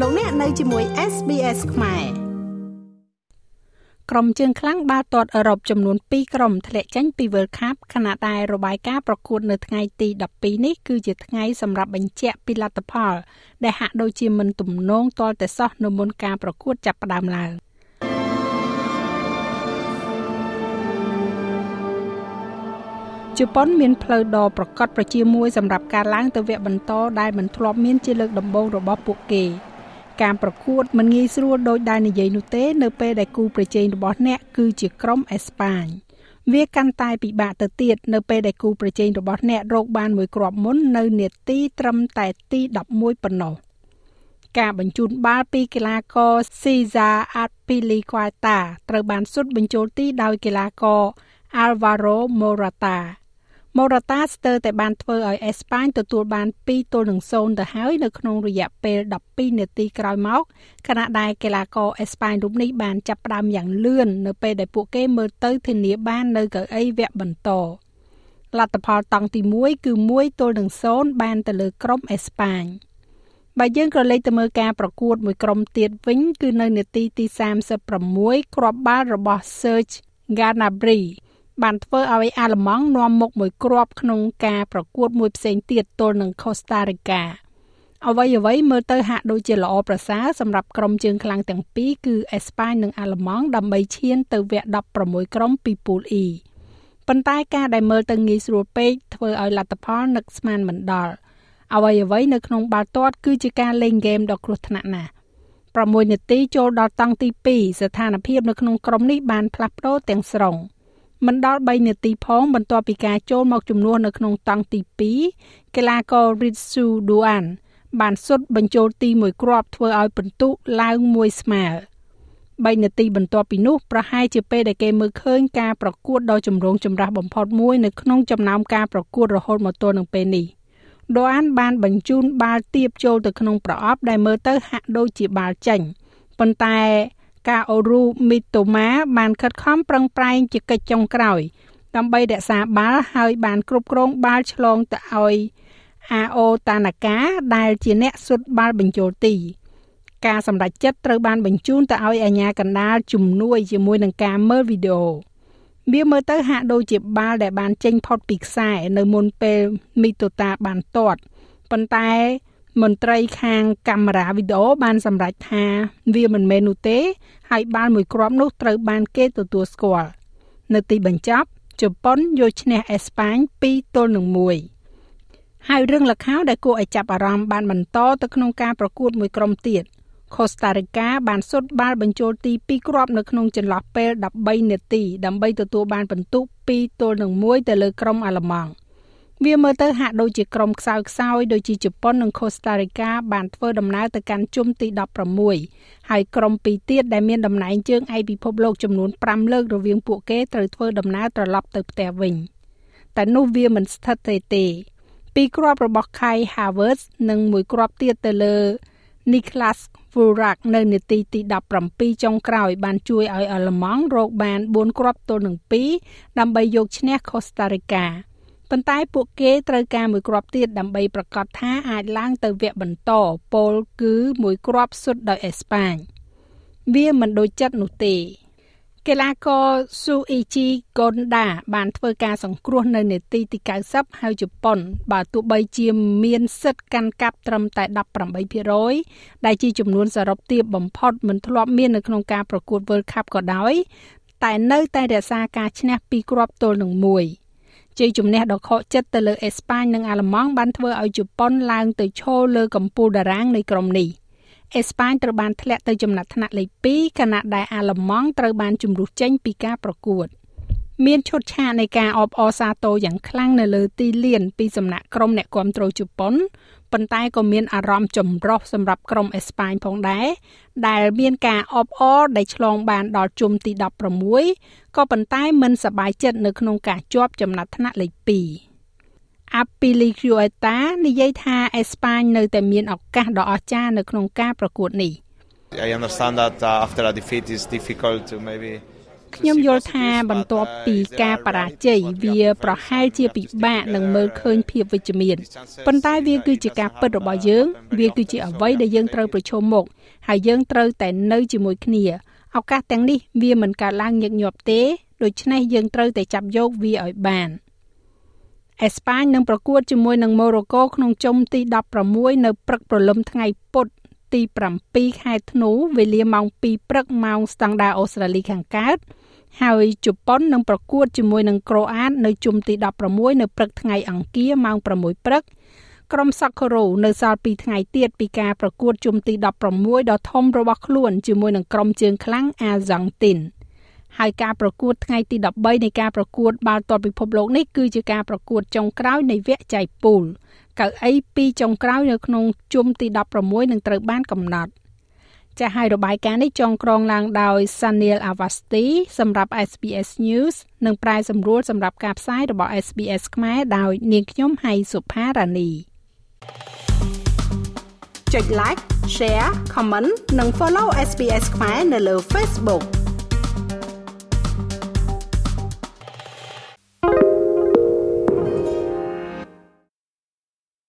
លោកអ្នកនៅជាមួយ SBS ខ្មែរក្រុមជើងខ្លាំងបាល់ទាត់អឺរ៉ុបចំនួន2ក្រុមធ្លាក់ចេញពី World Cup ខណៈដែលរបាយការណ៍ប្រកួតនៅថ្ងៃទី12នេះគឺជាថ្ងៃសម្រាប់បញ្ជាក់ពីលទ្ធផល ដែលហាក់ដូចជាមិនទំនងទាល់តែសោះនៅមុនការប្រកួតចាប់ផ្ដើមឡើងជប៉ុនមានផ្លូវដ៏ប្រកបប្រជាមួយសម្រាប់ការឡើងទៅវគ្គបន្តដែលមិនធ្លាប់មានជាលើកដំបូងរបស់ពួកគេ ការប្រកួតមិនងាយស្រួលដោយដែលនិយាយនោះទេនៅពេលដែលគូប្រជែងរបស់អ្នកគឺជាក្រុមអេស្ប៉ាញវាកាន់តែពិបាកទៅទៀតនៅពេលដែលគូប្រជែងរបស់អ្នករកបានមួយគ្រាប់មុននៅនាទីត្រឹមតែទី11ប៉ុណ្ណោះការបញ្ជូនបាល់ពីកីឡាករ Cesar Azpilicueta ត្រូវបានសុទ្ធបញ្ចូលទីដោយកីឡាករ Alvaro Morata ម៉ូរ៉ាតាស្ទើរតែបានធ្វើឲ្យអេស្ប៉ាញទទួលបាន2ទល់នឹង0ទៅហើយនៅក្នុងរយៈពេល12នាទីក្រោយមកខណៈដែលកីឡាករអេស្ប៉ាញរូបនេះបានចាប់ផ្ដើមយ៉ាងលឿននៅពេលដែលពួកគេមើលទៅធានាបាននៅកៅអីវគ្គបន្តលទ្ធផលតង់ទី1គឺ1ទល់នឹង0បានទៅលើក្រុមអេស្ប៉ាញបើយើងក៏លេខទៅមើលការប្រកួតមួយក្រុមទៀតវិញគឺនៅនាទីទី36គ្រាប់បាល់របស់ Serge Gnabry បានធ្វើឲ្យអាល្លឺម៉ង់នាំមុខមួយគ្រាប់ក្នុងការប្រកួតមួយផ្សេងទៀតទល់នឹងកូស្តារីកាអ្វីអ្វីមើលទៅហាក់ដូចជាល្អប្រសើរសម្រាប់ក្រុមជើងខ្លាំងទាំងពីរគឺអេស្ប៉ាញនិងអាល្លឺម៉ង់ដើម្បីឈានទៅវគ្គ16ក្រុមពីពូល E ប៉ុន្តែការដែលមើលទៅងាយស្រួលពេកធ្វើឲ្យលទ្ធផលនឹកស្មានមិនដល់អ្វីអ្វីនៅក្នុងបាល់ទាត់គឺជាការលេងហ្គេមដ៏គ្រោះថ្នាក់ណាស់6នាទីចូលដល់តង់ទី2ស្ថានភាពនៅក្នុងក្រុមនេះបានផ្លាស់ប្ដូរទាំងស្រុង។ មិនដល់3នាទីផងបន្ទាប់ពីការចូលមកជំនួសនៅក្នុងតង់ទី2កីឡាករ Ritsu Duan បានសុទ្ធបញ្ចូលទី1គ្រាប់ធ្វើឲ្យពិន្ទុឡើងមួយស្មើ3នាទីបន្ទាប់ពីនោះប្រហែលជាពេលដែលគេមើលឃើញការប្រកួតដ៏ចម្រូងចម្រាសបំផុតមួយនៅក្នុងចំណោមការប្រកួតរហូតមកទល់នឹងពេលនេះដូអានបានបញ្ជូនបាល់ទៀបចូលទៅក្នុងប្រអប់ដែលមើលទៅហាក់ដូចជាបាល់ចេញប៉ុន្តែ កាអូរូមីតូម៉ាបានខិតខំប្រឹងប្រែងជាកិច្ចចុងក្រោយ ដើម្បីរក្សាបាល់ហើយបានគ្រប់គ្រងបាល់ឆ្លងទៅឲ្យអាអូតាណាកាដែលជាអ្នកសុទ្ធបាល់បញ្ចូលទី ការសម្រេចចិត្តត្រូវបានបញ្ជូនទៅឲ្យអាជ្ញាកណ្ដាលជំនួយជាមួយនឹងការមើលវីដេអូវាមើលទៅហាក់ដូចជាបាល់ដែលបានចេញផុតពីខ្សែនៅមុនពេលមីតូតាបានទាត់ប៉ុន្តែ មន្ត្រីខាងកាមេរ៉ាវីដេអូបានសម្រេចថាវាមិនមែននោះទេហើយបាល់មួយគ្រាប់នោះត្រូវបានគេទទួលស្គាល់នៅទីបញ្ចប់ជប៉ុនយកឈ្នះអេស្ប៉ាញ2ទល់នឹង1ហើយរឿងលខោដែលគួរឲ្យចាប់អារម្មណ៍បានបន្តទៅក្នុងការប្រកួតមួយក្រុមទៀតកូស្តារីកាបានសុទ្ធបាល់បញ្ចូលទី2គ្រាប់នៅក្នុងចន្លោះពេល13នាទីដើម្បីទទួលបានពិន្ទុ2ទល់នឹង1ទៅលើក្រុមអាល្លឺម៉ង់ វាមើលទៅហាក់ដូចជាក្រុមខ្សោយខ្សោយដូចជាជប៉ុននិងកូស្តារីកាបានធ្វើដំណើរទៅកាន់ជុំទី16ហើយក្រុមពីរទៀតដែលមានតំណែងជើងឯកពិភពលោកចំនួន5លើករវាងពួកគេត្រូវធ្វើដំណើរត្រឡប់ទៅផ្ទះវិញតែនោះវាមិនស្ថិតទេទេពីរគ្រាប់របស់ Kai Havertz និងមួយគ្រាប់ទៀតទៅលើ Niklas Fullrak នៅនាទីទី17ចុងក្រោយ បានជួយឲ្យអាល្លឺម៉ង់រកបាន4គ្រាប់ទល់នឹង2ដើម្បីយកឈ្នះកូស្តារីកា ប៉ុន្តែពួកគេត្រូវការមួយគ្រាប់ទៀតដើម្បីប្រកាសថាអាចឡើងទៅវគ្គបន្តពលគឺមួយគ្រាប់សុទ្ធដោយអេស្ប៉ាញវាមិនដូចចិត្តនោះទេកីឡាករស៊ូអ៊ីជីកុនដាបានធ្វើការសង្គ្រោះនៅនាទីទី90ហើយជប៉ុន បើទោះបីជាមានសិទ្ធិកាន់កាប់ត្រឹមតែ18%ដែលជាចំនួនសរុបទាបបំផុតមិនធ្លាប់មាននៅក្នុងការប្រកួត World Cup ក៏ដោយ តែនៅតែរក្សាការឈ្នះពីគ្រាប់ទល់នឹង1 ជ័យជំនះដ៏ខកចិត្តទៅលើអេស្ប៉ាញនិងអាល្លឺម៉ង់បានធ្វើឲ្យជប៉ុនឡើងទៅឈរលើកំពូលតារាងនៃក្រុមនេះអេស្ប៉ាញត្រូវបានធ្លាក់ទៅចំណាត់ថ្នាក់លេខ2ខណៈដែលអាល្លឺម៉ង់ត្រូវបានជំរុះចេញពីការប្រកួត មានឈុតឆាកនៃការអបអរសាទរយ៉ាងខ្លាំងនៅលើទីលានពីសំណាក់ក្រុមអ្នកគាំទ្រជប៉ុនប៉ុន្តែក៏មានអារម្មណ៍ចម្រុះសម្រាប់ក្រុមអេស្ប៉ាញផងដែរដែលមានការអបអរដែលឆ្លងបានដល់ជុំទី16ក៏ប៉ុន្តែមិនសប្បាយចិត្តនៅក្នុងការជាប់ចំណាត់ថ្នាក់លេខ2 Apilicueta និយាយថាអេស្ប៉ាញនៅតែមានឱកាសដ៏អស្ចារ្យនៅក្នុងការប្រកួតនេះ I understand that uh, after a defeat it's difficult to maybe ខ្ញុំយល់ថាបន្ទាប់ពីការបរាជ័យវាប្រហែលជាពិបាកនឹងមើលឃើញភាពវិជ្ជមានប៉ុន្តែវាគឺជាការពិតរបស់យើង វាគឺជាអ្វីដែលយើងត្រូវប្រឈមមុខហើយយើងត្រូវតែនៅជាមួយគ្នាឱកាសទាំងនេះវាមិនកើតឡើងញឹកញាប់ទេដូច្នេះយើងត្រូវតែចាប់យកវាឲ្យបានអេស្ប៉ាញនឹងប្រកួតជាមួយនឹងម៉ូរ៉ូកូក្នុងជុំទី16នៅព្រឹកព្រលឹមថ្ងៃពុធទី7ខែធ្នូវេលាម៉ោង2ព្រឹកម៉ោងស្តង់ដារអូស្ត្រាលីខាងកើត ហើយជប៉ុននឹងប្រកួតជាមួយនឹងក្រូអាតនៅជុំទី16នៅព្រឹកថ្ងៃអង្គារម៉ោង6ព្រឹកក្រុមសាក់ការ៉ូនៅសល់2ថ្ងៃទៀតពីការប្រកួតជុំទី16ដ៏ធំរបស់ខ្លួនជាមួយនឹងក្រុមជើងខ្លាំងអាហ្សង់ទីនហើយការប្រកួតថ្ងៃទី13នៃការប្រកួតបាល់ទាត់ពិភពលោកនេះគឺជាការប្រកួតចុងក្រោយនៃវគ្គចែកពូលកៅអីពីរចុងក្រោយនៅក្នុងជុំទី16នឹងត្រូវបានកំណត់ ចាស់ហើយរបាយការណ៍នេះចងក្រងឡើងដោយ Sanil Avasti សម្រាប់ SBS News និងប្រែសម្រួលសម្រាប់ការផ្សាយរបស់ SBS ខ្មែរដោយនាងខ្ញុំហៃសុផារ៉ានីចុច like share comment និង follow SBS ខ្មែរនៅលើ Facebook